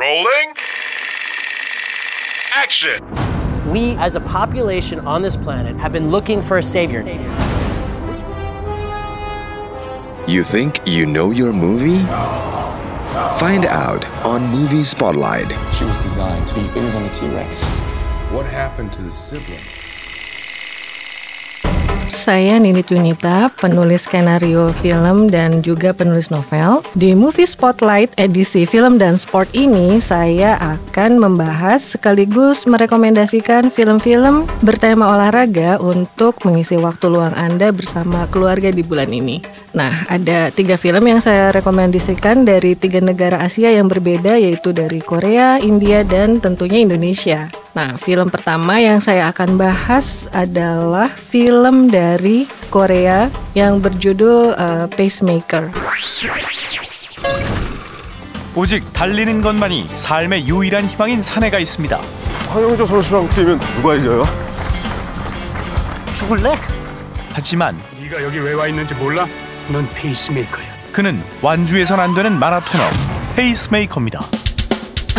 Rolling. Action. We, as a population on this planet, have been looking for a savior. You think you know your movie? Find out on Movie Spotlight. She was designed to be bigger than the T-Rex. What happened to the sibling? Saya Nini Tunita, penulis skenario film dan juga penulis novel. Di Movie Spotlight edisi film dan sport ini, saya akan membahas sekaligus merekomendasikan film-film bertema olahraga untuk mengisi waktu luang Anda bersama keluarga di bulan ini. Nah, ada tiga film yang saya rekomendasikan dari tiga negara Asia yang berbeda, yaitu dari Korea, India, dan tentunya Indonesia. Nah, film pertama yang saya akan bahas adalah film dari Korea yang berjudul uh, Pacemaker. 오직 달리는 것만이 삶의 유일한 희망인 사내가 있습니다. 황영조 선수랑 뛰면 누가 이겨요? 죽을래? 하지만 네가 여기 왜 와 있는지 몰라? 넌 페이스메이커야. 그는 완주해선 안 되는 마라토너 페이스메이커입니다.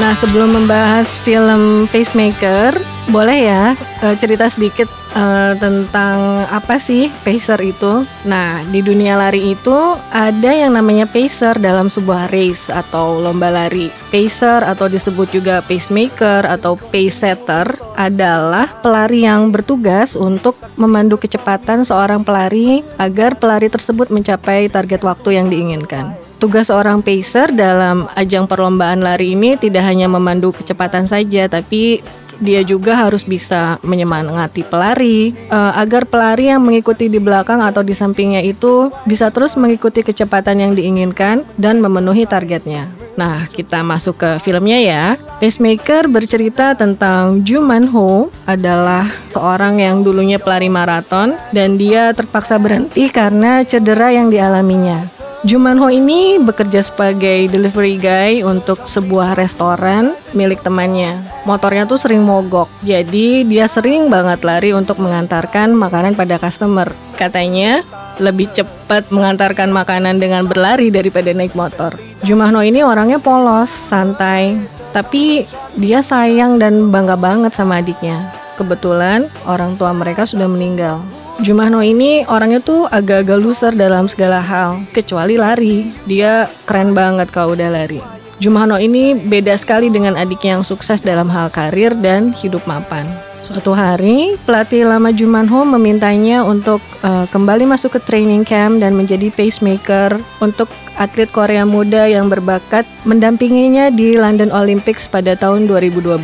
Nah, sebelum membahas film Pacemaker, boleh ya uh, cerita sedikit uh, tentang apa sih pacer itu? Nah, di dunia lari itu ada yang namanya pacer dalam sebuah race atau lomba lari. Pacer atau disebut juga pacemaker atau pace setter adalah pelari yang bertugas untuk memandu kecepatan seorang pelari agar pelari tersebut mencapai target waktu yang diinginkan. Tugas seorang pacer dalam ajang perlombaan lari ini tidak hanya memandu kecepatan saja, tapi dia juga harus bisa menyemangati pelari uh, agar pelari yang mengikuti di belakang atau di sampingnya itu bisa terus mengikuti kecepatan yang diinginkan dan memenuhi targetnya. Nah, kita masuk ke filmnya ya. Pacemaker bercerita tentang Ju Man Ho adalah seorang yang dulunya pelari maraton dan dia terpaksa berhenti karena cedera yang dialaminya. Jumanho ini bekerja sebagai delivery guy untuk sebuah restoran milik temannya. Motornya tuh sering mogok, jadi dia sering banget lari untuk mengantarkan makanan pada customer. Katanya lebih cepat mengantarkan makanan dengan berlari daripada naik motor. Jumahno ini orangnya polos, santai, tapi dia sayang dan bangga banget sama adiknya. Kebetulan orang tua mereka sudah meninggal. Jumahno ini orangnya tuh agak-agak loser dalam segala hal, kecuali lari. Dia keren banget kalau udah lari. Jumahno ini beda sekali dengan adiknya yang sukses dalam hal karir dan hidup mapan. Suatu hari, pelatih lama Jumanho memintanya untuk uh, kembali masuk ke training camp dan menjadi pacemaker untuk atlet Korea muda yang berbakat mendampinginya di London Olympics pada tahun 2012.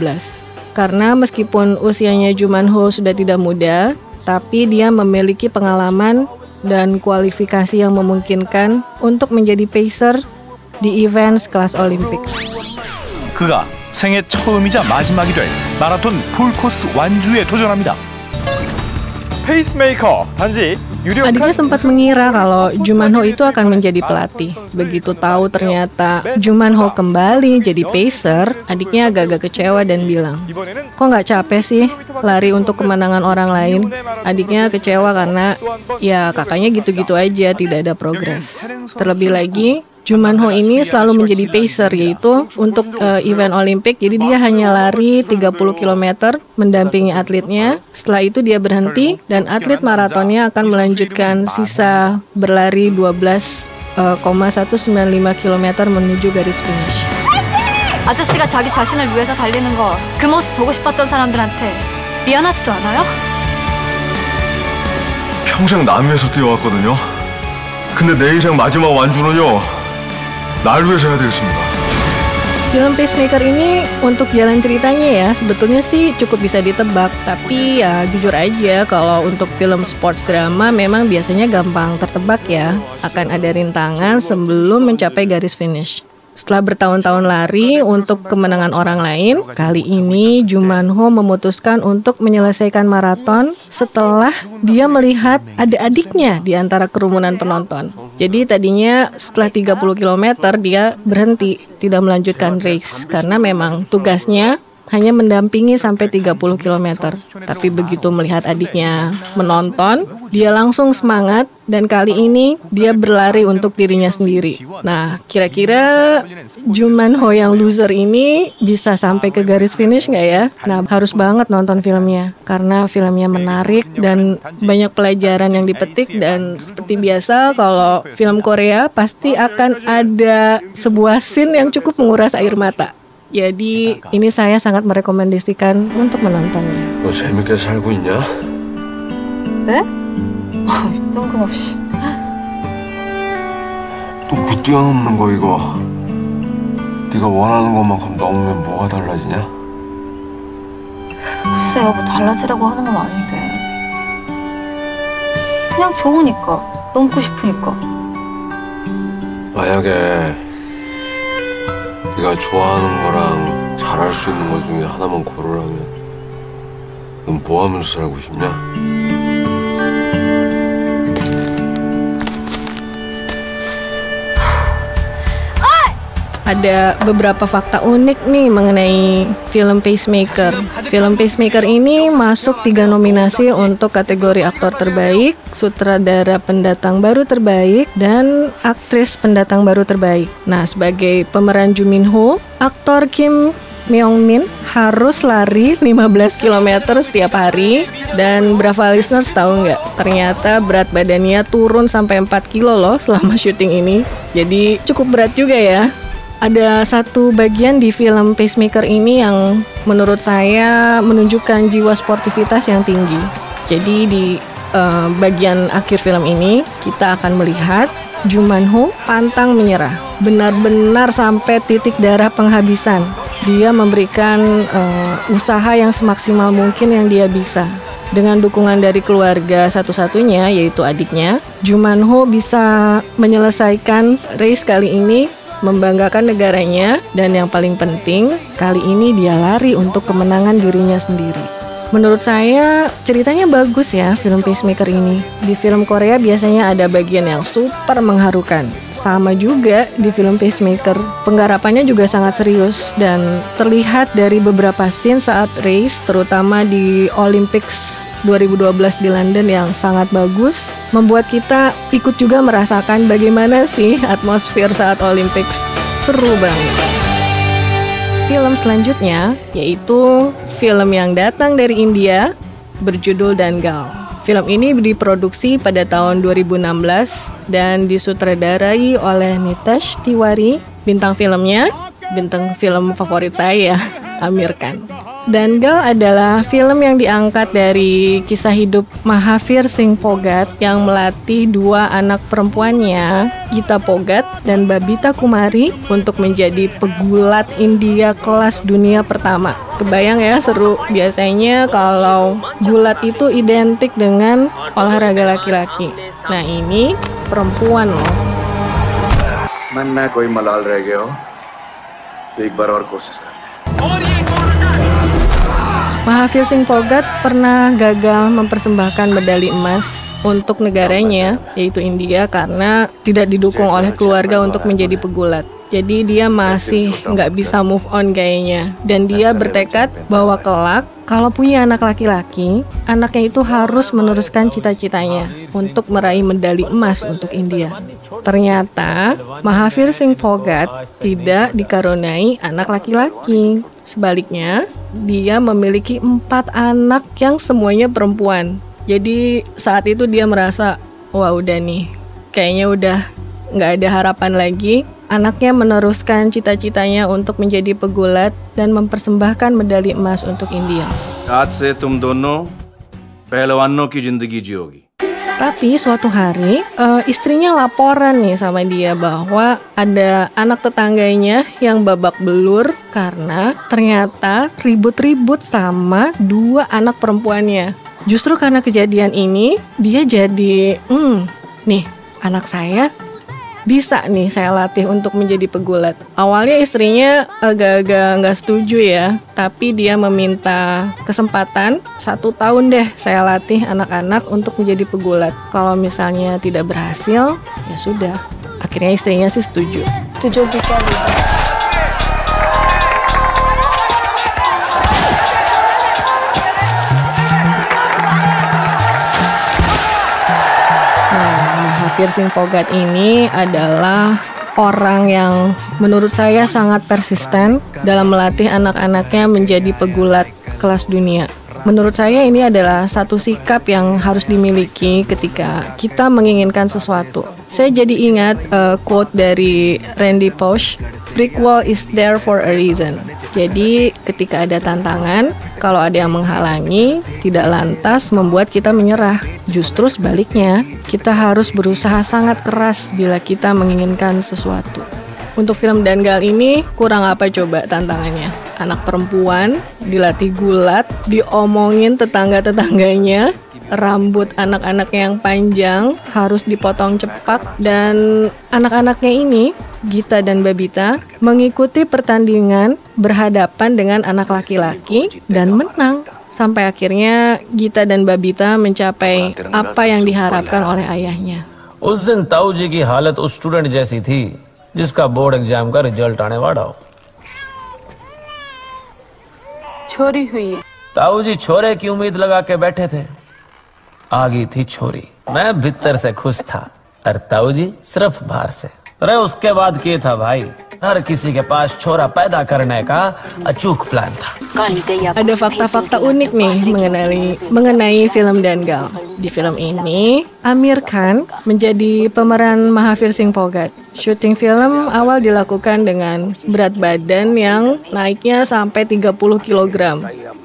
Karena meskipun usianya Jumanho sudah tidak muda, tapi dia memiliki pengalaman dan kualifikasi yang memungkinkan untuk menjadi pacer di event kelas Olimpik. 그가 생애 처음이자 마지막이 될 마라톤 풀코스 완주에 도전합니다. 페이스메이커 단지 Adiknya sempat mengira kalau Jumanho itu akan menjadi pelatih. Begitu tahu ternyata Jumanho kembali jadi pacer, adiknya agak-agak kecewa dan bilang, kok nggak capek sih lari untuk kemenangan orang lain? Adiknya kecewa karena ya kakaknya gitu-gitu aja, tidak ada progres. Terlebih lagi, Jumanho ini selalu menjadi pacer yaitu untuk uh, event Olimpik. Jadi dia hanya lari 30 km mendampingi atletnya. Setelah itu dia berhenti dan atlet maratonnya akan melanjutkan sisa berlari 12,195 km menuju garis finish. 아저씨가 자기 자신을 위해서 달리는 거 그 모습 보고 싶었던 사람들한테 미안하지도 않아요? 평생 남 위해서 뛰어왔거든요. 근데 내 인생 마지막 완주는요. 날 위해서 해야 되겠습니다. Film Pacemaker ini untuk jalan ceritanya ya sebetulnya sih cukup bisa ditebak tapi ya jujur aja kalau untuk film sports drama memang biasanya gampang tertebak ya akan ada rintangan sebelum mencapai garis finish. Setelah bertahun-tahun lari untuk kemenangan orang lain, kali ini Jumanho memutuskan untuk menyelesaikan maraton setelah dia melihat ada adiknya di antara kerumunan penonton. Jadi tadinya setelah 30 km dia berhenti, tidak melanjutkan race karena memang tugasnya hanya mendampingi sampai 30 km. Tapi begitu melihat adiknya menonton, Dia langsung semangat dan kali ini dia berlari untuk dirinya sendiri. Nah, kira-kira Juman Ho yang loser ini bisa sampai ke garis finish nggak ya? Nah, harus banget nonton filmnya karena filmnya menarik dan banyak pelajaran yang dipetik dan seperti biasa kalau film Korea pasti akan ada sebuah scene yang cukup menguras air mata. Jadi ini saya sangat merekomendasikan untuk menontonnya. 너 재밌게 살고 있냐? 네? 뜬금없이. 또못 뛰어넘는 거 이거. 네가 원하는 것만큼 넘으면 뭐가 달라지냐? 글쎄 여보 달라지라고 하는 건 아닌데. 그냥 좋으니까. 넘고 싶으니까. 만약에 네가 좋아하는 거랑 잘할 수 있는 것 중에 하나만 고르라면 넌 뭐 하면서 살고 싶냐? Ada beberapa fakta unik nih mengenai film Pacemaker. Film Pacemaker ini masuk tiga nominasi untuk kategori aktor terbaik, sutradara pendatang baru terbaik, dan aktris pendatang baru terbaik. Nah, sebagai pemeran Joo Min Ho, aktor Kim Myung Min harus lari 15 km setiap hari dan berapa listeners tahu nggak? Ternyata berat badannya turun sampai 4 kilo loh selama syuting ini. Jadi cukup berat juga ya. Ada satu bagian di film Pacemaker ini yang menurut saya menunjukkan jiwa sportivitas yang tinggi. Jadi di eh, bagian akhir film ini kita akan melihat Juman Ho pantang menyerah, benar-benar sampai titik darah penghabisan. Dia memberikan eh, usaha yang semaksimal mungkin yang dia bisa. Dengan dukungan dari keluarga satu-satunya yaitu adiknya, Juman Ho bisa menyelesaikan race kali ini membanggakan negaranya dan yang paling penting kali ini dia lari untuk kemenangan dirinya sendiri. Menurut saya ceritanya bagus ya film Pacemaker ini. Di film Korea biasanya ada bagian yang super mengharukan. Sama juga di film Pacemaker. Penggarapannya juga sangat serius dan terlihat dari beberapa scene saat race terutama di Olympics 2012 di London yang sangat bagus membuat kita ikut juga merasakan bagaimana sih atmosfer saat Olympics seru banget. Film selanjutnya yaitu film yang datang dari India berjudul Dangal. Film ini diproduksi pada tahun 2016 dan disutradarai oleh Nitesh Tiwari. Bintang filmnya, bintang film favorit saya, Amir Khan. Dangal adalah film yang diangkat dari kisah hidup Mahavir Singh Phogat yang melatih dua anak perempuannya, Gita Phogat dan Babita Kumari untuk menjadi pegulat India kelas dunia pertama. Kebayang ya seru. Biasanya kalau gulat itu identik dengan olahraga laki-laki. Nah ini perempuan loh. मन में कोई मलाल रह गया हो तो एक बार और कोशिश कर ले Mahavir Singh Phogat pernah gagal mempersembahkan medali emas untuk negaranya, yaitu India, karena tidak didukung oleh keluarga untuk menjadi pegulat. Jadi dia masih nggak bisa move on kayaknya. Dan dia bertekad bahwa kelak kalau punya anak laki-laki, anaknya itu harus meneruskan cita-citanya untuk meraih medali emas untuk India. Ternyata Mahavir Singh Phogat tidak dikaruniai anak laki-laki. Sebaliknya, dia memiliki empat anak yang semuanya perempuan. Jadi saat itu dia merasa, wah udah nih, kayaknya udah nggak ada harapan lagi. Anaknya meneruskan cita-citanya untuk menjadi pegulat dan mempersembahkan medali emas untuk India. आज से तुम दोनों पहलवानों की जिंदगी जियोगी Tapi suatu hari eh, istrinya laporan nih sama dia bahwa ada anak tetangganya yang babak belur karena ternyata ribut-ribut sama dua anak perempuannya. Justru karena kejadian ini dia jadi, hmm, nih anak saya bisa nih saya latih untuk menjadi pegulat. Awalnya istrinya agak-agak nggak setuju ya, tapi dia meminta kesempatan satu tahun deh saya latih anak-anak untuk menjadi pegulat. Kalau misalnya tidak berhasil, ya sudah. Akhirnya istrinya sih setuju. Tujuh juta Singh Pogat ini adalah orang yang menurut saya sangat persisten dalam melatih anak-anaknya menjadi pegulat kelas dunia. Menurut saya ini adalah satu sikap yang harus dimiliki ketika kita menginginkan sesuatu. Saya jadi ingat uh, quote dari Randy Pausch, brick wall is there for a reason. Jadi ketika ada tantangan, kalau ada yang menghalangi, tidak lantas membuat kita menyerah. Justru sebaliknya, kita harus berusaha sangat keras bila kita menginginkan sesuatu. Untuk film Dangal ini kurang apa coba tantangannya? Anak perempuan dilatih gulat, diomongin tetangga-tetangganya, rambut anak-anaknya yang panjang harus dipotong cepat dan anak-anaknya ini Gita dan Babita mengikuti pertandingan berhadapan dengan anak laki-laki dan menang sampai akhirnya Gita dan Babita mencapai apa yang diharapkan oleh ayahnya. उस दिन ताऊ जी की हालत उस स्टूडेंट जैसी थी जिसका board exam का रिजल्ट आने वाला हो छोरी हुई है ताऊ जी छोरे की उम्मीद लगा के बैठे थे आ गई थी छोरी मैं भीतर से खुश था और ताऊ जी सिर्फ़ बाहर से अरे उसके बाद किए था भाई हर किसी के पास छोरा पैदा करने का अचूक प्लान था Ada fakta-fakta unik nih mengenai mengenai film Dangal. Di film ini, Amir Khan menjadi pemeran Mahavir Singh Pogat. Syuting film awal dilakukan dengan berat badan yang naiknya sampai 30 kg.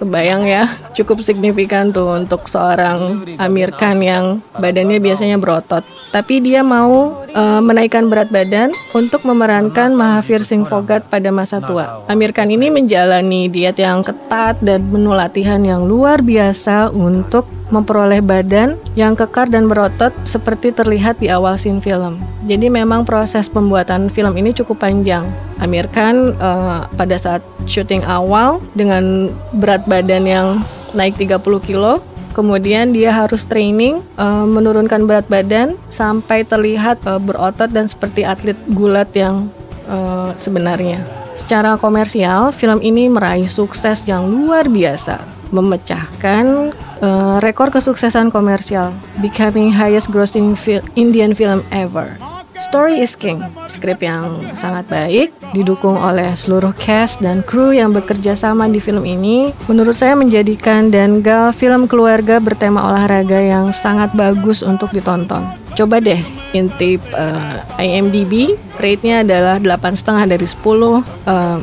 Kebayang ya, cukup signifikan tuh untuk seorang Amir Khan yang badannya biasanya berotot. Tapi dia mau uh, menaikkan berat badan untuk memerankan Mahavir Singh Pogat pada masa tua. Amir Khan ini menjalani diet yang ketat dan menu latihan yang luar biasa untuk memperoleh badan yang kekar dan berotot seperti terlihat di awal scene film. Jadi memang proses pembuatan film ini cukup panjang. Amir Khan uh, pada saat syuting awal dengan berat badan yang naik 30 kilo Kemudian dia harus training uh, menurunkan berat badan sampai terlihat uh, berotot dan seperti atlet gulat yang uh, sebenarnya. Secara komersial, film ini meraih sukses yang luar biasa, memecahkan uh, rekor kesuksesan komersial, becoming highest grossing fil Indian film ever. Story is King, skrip yang sangat baik, didukung oleh seluruh cast dan kru yang bekerja sama di film ini, menurut saya menjadikan Dangal film keluarga bertema olahraga yang sangat bagus untuk ditonton. Coba deh intip uh, IMDb, rate-nya adalah 8,5 dari 10. Uh,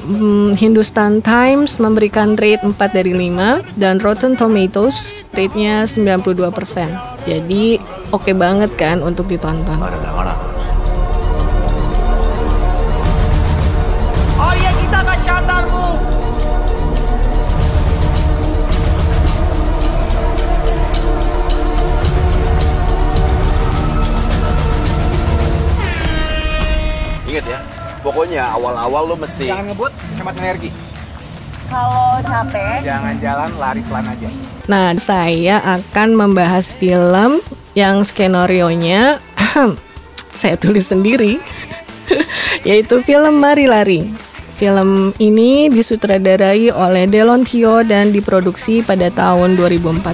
Hindustan Times memberikan rate 4 dari 5 dan Rotten Tomatoes rate-nya 92%. Jadi oke okay banget kan untuk ditonton. Pokoknya awal-awal lo mesti Jangan ngebut, hemat energi. kalau capek Jangan jalan, lari pelan aja. Nah, saya akan membahas film yang skenario-nya saya tulis sendiri, yaitu film Mari Lari. Film ini disutradarai oleh Delon Tio dan diproduksi pada tahun 2014.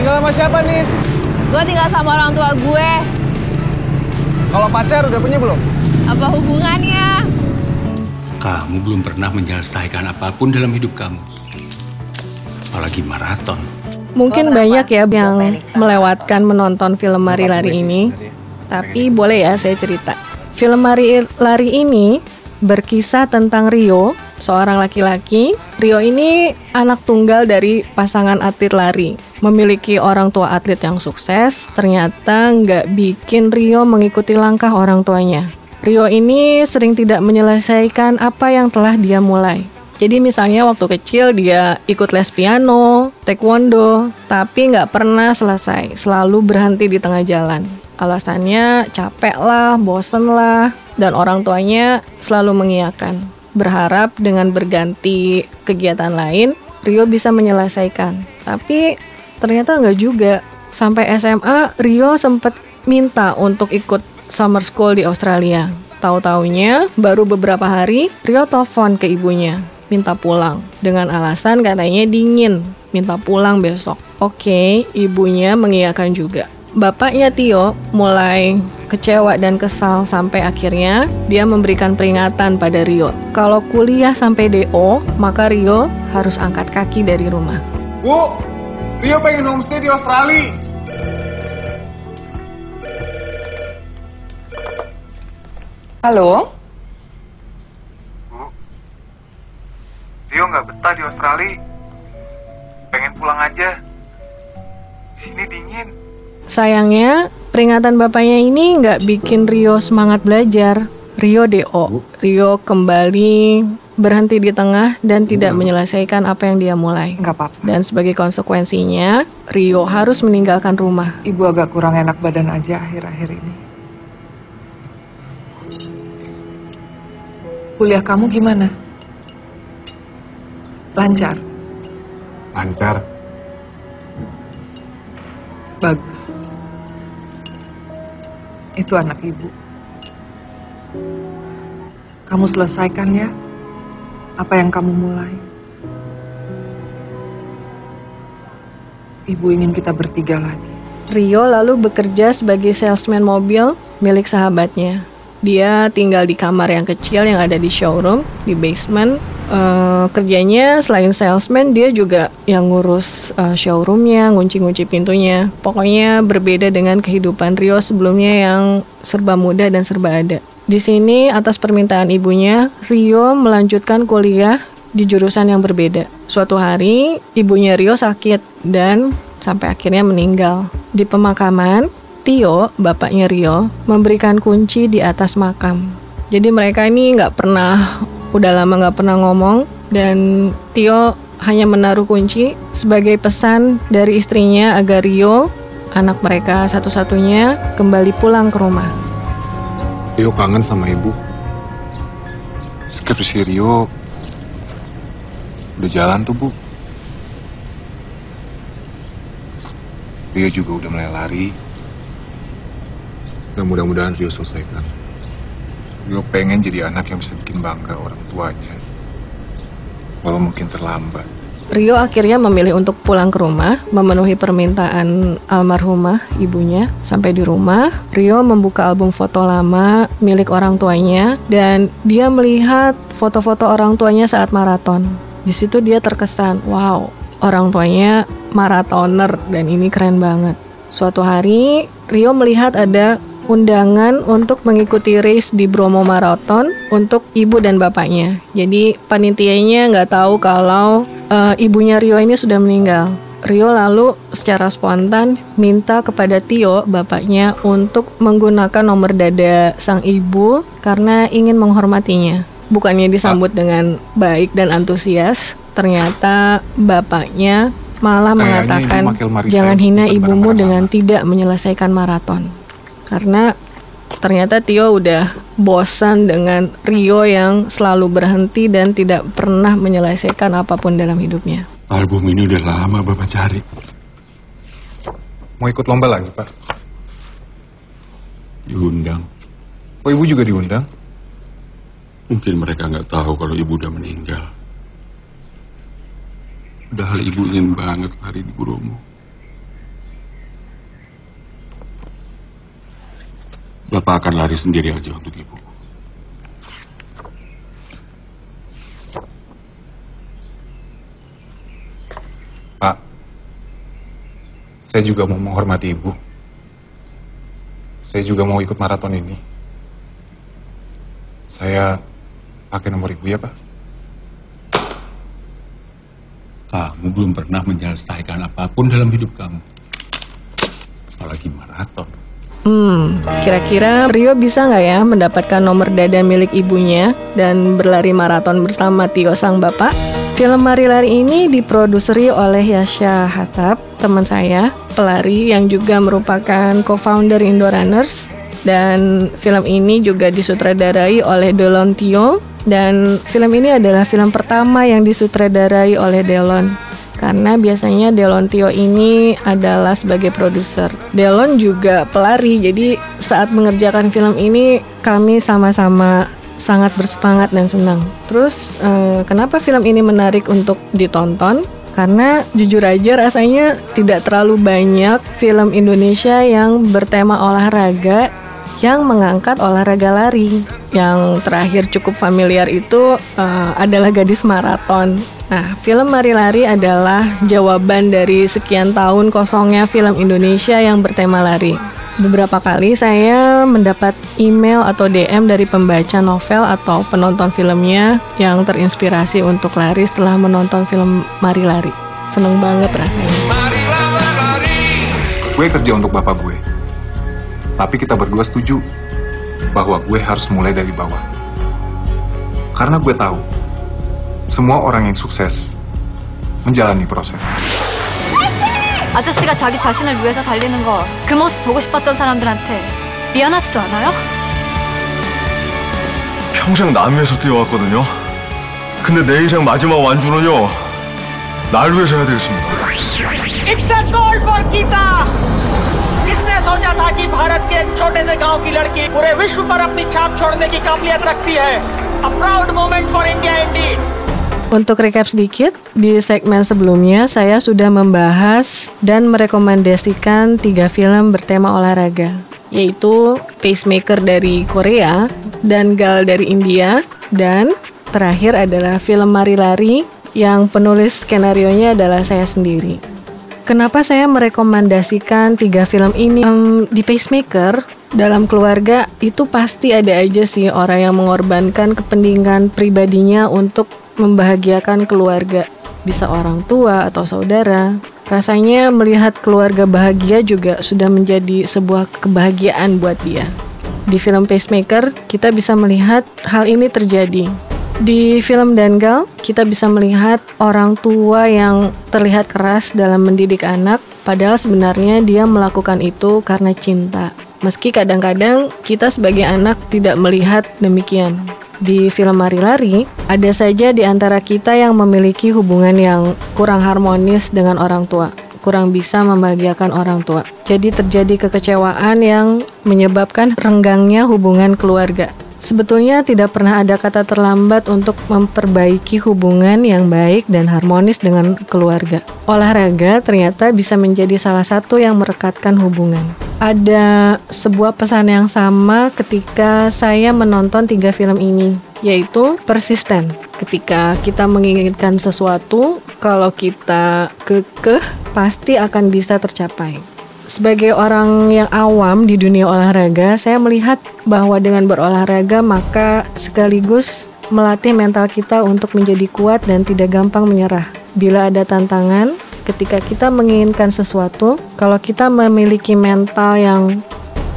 Tinggal sama siapa, Nis? gue tinggal sama orang tua gue Kalau pacar udah punya belum? apa hubungannya Kamu belum pernah menyelesaikan apa pun dalam hidup kamu. Apalagi maraton. Mungkin banyak ya yang melewatkan menonton film Mari Lari ini, tapi boleh ya saya cerita. Film Mari Lari ini berkisah tentang Rio, seorang laki-laki. Rio ini anak tunggal dari pasangan atlet lari. Memiliki orang tua atlet yang sukses, ternyata nggak bikin Rio mengikuti langkah orang tuanya. Rio ini sering tidak menyelesaikan apa yang telah dia mulai. Jadi misalnya waktu kecil dia ikut les piano, taekwondo, tapi nggak pernah selesai, selalu berhenti di tengah jalan. Alasannya capek lah, bosen lah, dan orang tuanya selalu mengiyakan. Berharap dengan berganti kegiatan lain, Rio bisa menyelesaikan. Tapi ternyata nggak juga. Sampai SMA, Rio sempat minta untuk ikut summer school di Australia. Tahu-taunya baru beberapa hari Rio telepon ke ibunya minta pulang dengan alasan katanya dingin. minta pulang besok. Oke, ibunya mengiyakan juga. Bapaknya Tio mulai kecewa dan kesal sampai akhirnya dia memberikan peringatan pada Rio. Kalau kuliah sampai DO, maka Rio harus angkat kaki dari rumah. Bu, Rio pengen homestay di Australia. Halo? Rio nggak betah di Australia. Pengen pulang aja. Di sini dingin. Sayangnya, peringatan bapaknya ini nggak bikin Rio semangat belajar. Rio DO. Rio kembali berhenti di tengah dan tidak menyelesaikan apa yang dia mulai. Nggak apa-apa. Dan sebagai konsekuensinya, Rio harus meninggalkan rumah. Ibu agak kurang enak badan aja akhir-akhir ini. Kuliah kamu gimana? Lancar? Lancar. Bagus. Itu anak ibu. Kamu selesaikan ya apa yang kamu mulai. Ibu ingin kita bertiga lagi. Rio lalu bekerja sebagai salesman mobil milik sahabatnya. Dia tinggal di kamar yang kecil yang ada di showroom, di basement. Eh, kerjanya selain salesman, dia juga yang ngurus eh, showroomnya, ngunci-ngunci pintunya. Pokoknya berbeda dengan kehidupan Rio sebelumnya yang serba mudah dan serba ada. Di sini atas permintaan ibunya, Rio melanjutkan kuliah di jurusan yang berbeda. Suatu hari, ibunya Rio sakit dan sampai akhirnya meninggal. Di pemakaman, Tio, bapaknya Rio, memberikan kunci di atas makam. Jadi mereka ini nggak pernah, udah lama nggak pernah ngomong dan Tio hanya menaruh kunci sebagai pesan dari istrinya agar Rio, anak mereka satu-satunya, kembali pulang ke rumah. Rio kangen sama ibu. Skripsi Rio udah jalan tuh bu. Rio juga udah mulai lari. Dan mudah-mudahan Rio selesaikan. Rio pengen jadi anak yang bisa bikin bangga orang tuanya. Walau mungkin terlambat. Rio akhirnya memilih untuk pulang ke rumah, memenuhi permintaan almarhumah ibunya. Sampai di rumah, Rio membuka album foto lama milik orang tuanya dan dia melihat foto-foto orang tuanya saat maraton. Di situ dia terkesan, wow, orang tuanya maratoner dan ini keren banget. Suatu hari, Rio melihat ada undangan untuk mengikuti race di Bromo Marathon untuk ibu dan bapaknya. Jadi panitianya nggak tahu kalau uh, ibunya Rio ini sudah meninggal. Rio lalu secara spontan minta kepada Tio, bapaknya, untuk menggunakan nomor dada sang ibu karena ingin menghormatinya. Bukannya disambut dengan baik dan antusias, ternyata bapaknya malah Kayaknya mengatakan jangan hina ibumu dengan tidak menyelesaikan maraton. Karena ternyata Tio udah bosan dengan Rio yang selalu berhenti dan tidak pernah menyelesaikan apa pun dalam hidupnya. Album ini udah lama Bapak cari. Mau ikut lomba lagi, Pak? Diundang. Oh, Ibu juga diundang? Mungkin mereka nggak tahu kalau Ibu udah meninggal. Padahal Ibu ingin banget lari di Bromo. Bapak akan lari sendiri aja untuk Ibu. Pak, saya juga mau menghormati Ibu. Saya juga mau ikut maraton ini. Saya pakai nomor Ibu ya, Pak. Kamu belum pernah menyelesaikan apa pun dalam hidup kamu. Apalagi maraton. Hmm, kira-kira Rio bisa nggak ya mendapatkan nomor dada milik ibunya dan berlari maraton bersama Tio sang bapak? Film Mari Lari ini diproduseri oleh Yasha Hatap, teman saya, pelari yang juga merupakan co-founder Indo Runners. Dan film ini juga disutradarai oleh Delon Tio dan film ini adalah film pertama yang disutradarai oleh Delon karena biasanya Delon Tio ini adalah sebagai produser. Delon juga pelari, jadi saat mengerjakan film ini kami sama-sama sangat bersemangat dan senang. Terus eh, kenapa film ini menarik untuk ditonton? Karena jujur aja rasanya tidak terlalu banyak film Indonesia yang bertema olahraga yang mengangkat olahraga lari. Yang terakhir cukup familiar itu uh, adalah Gadis Maraton. Nah, film Mari Lari adalah jawaban dari sekian tahun kosongnya film Indonesia yang bertema lari. Beberapa kali saya mendapat email atau DM dari pembaca novel atau penonton filmnya yang terinspirasi untuk lari setelah menonton film Mari Lari. Seneng banget rasanya. Gue kerja untuk bapak gue. Tapi kita berdua setuju bahwa gue harus mulai dari bawah. Karena gue tahu, semua orang yang sukses menjalani proses. 아저씨가 자기 자신을 위해서 달리는 거 그 모습 보고 싶었던 사람들한테 미안하지도 않아요? 평생 남 위해서 뛰어왔거든요. 근데 내 인생 마지막 완주는요. 날 위해서 해야 되겠습니다. It's a goal for Gita किसने सोचा था कि भारत के एक छोटे से गांव की लड़की पूरे विश्व पर अपनी छाप छोड़ने की काबिलियत रखती है A proud moment for India indeed. Untuk recap sedikit, di segmen sebelumnya saya sudah membahas dan merekomendasikan tiga film bertema olahraga, yaitu Pacemaker dari Korea, dan Gal dari India, dan terakhir adalah film Mari Lari yang penulis skenario-nya adalah saya sendiri. Kenapa saya merekomendasikan tiga film ini um, di Pacemaker? Dalam keluarga itu pasti ada aja sih orang yang mengorbankan kepentingan pribadinya untuk membahagiakan keluarga, bisa orang tua atau saudara. Rasanya melihat keluarga bahagia juga sudah menjadi sebuah kebahagiaan buat dia. Di film Pacemaker, kita bisa melihat hal ini terjadi. Di film Dangal, kita bisa melihat orang tua yang terlihat keras dalam mendidik anak, padahal sebenarnya dia melakukan itu karena cinta. Meski kadang-kadang kita sebagai anak tidak melihat demikian. Di film Mari Lari, ada saja di antara kita yang memiliki hubungan yang kurang harmonis dengan orang tua, kurang bisa membahagiakan orang tua. Jadi terjadi kekecewaan yang menyebabkan renggangnya hubungan keluarga. Sebetulnya tidak pernah ada kata terlambat untuk memperbaiki hubungan yang baik dan harmonis dengan keluarga. Olahraga ternyata bisa menjadi salah satu yang merekatkan hubungan. Ada sebuah pesan yang sama ketika saya menonton tiga film ini, yaitu persisten. Ketika kita menginginkan sesuatu, kalau kita kekeh, pasti akan bisa tercapai. Sebagai orang yang awam di dunia olahraga, saya melihat bahwa dengan berolahraga maka sekaligus melatih mental kita untuk menjadi kuat dan tidak gampang menyerah. Bila ada tantangan, ketika kita menginginkan sesuatu, kalau kita memiliki mental yang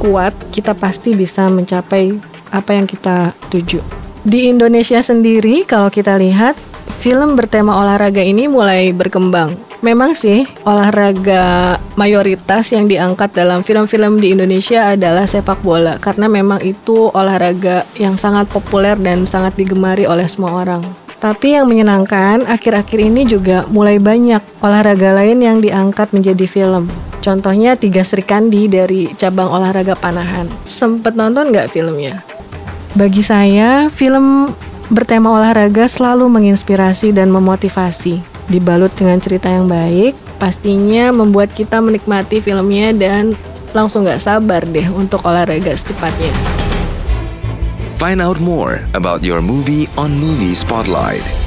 kuat, kita pasti bisa mencapai apa yang kita tuju. Di Indonesia sendiri, kalau kita lihat, film bertema olahraga ini mulai berkembang. Memang sih, olahraga mayoritas yang diangkat dalam film-film di Indonesia adalah sepak bola karena memang itu olahraga yang sangat populer dan sangat digemari oleh semua orang. Tapi yang menyenangkan, akhir-akhir ini juga mulai banyak olahraga lain yang diangkat menjadi film. Contohnya Tiga Sri Kandi dari cabang olahraga panahan. Sempet nonton nggak filmnya? Bagi saya, film bertema olahraga selalu menginspirasi dan memotivasi dibalut dengan cerita yang baik, pastinya membuat kita menikmati filmnya dan langsung gak sabar deh untuk olahraga secepatnya. Find out more about your movie on Movie Spotlight.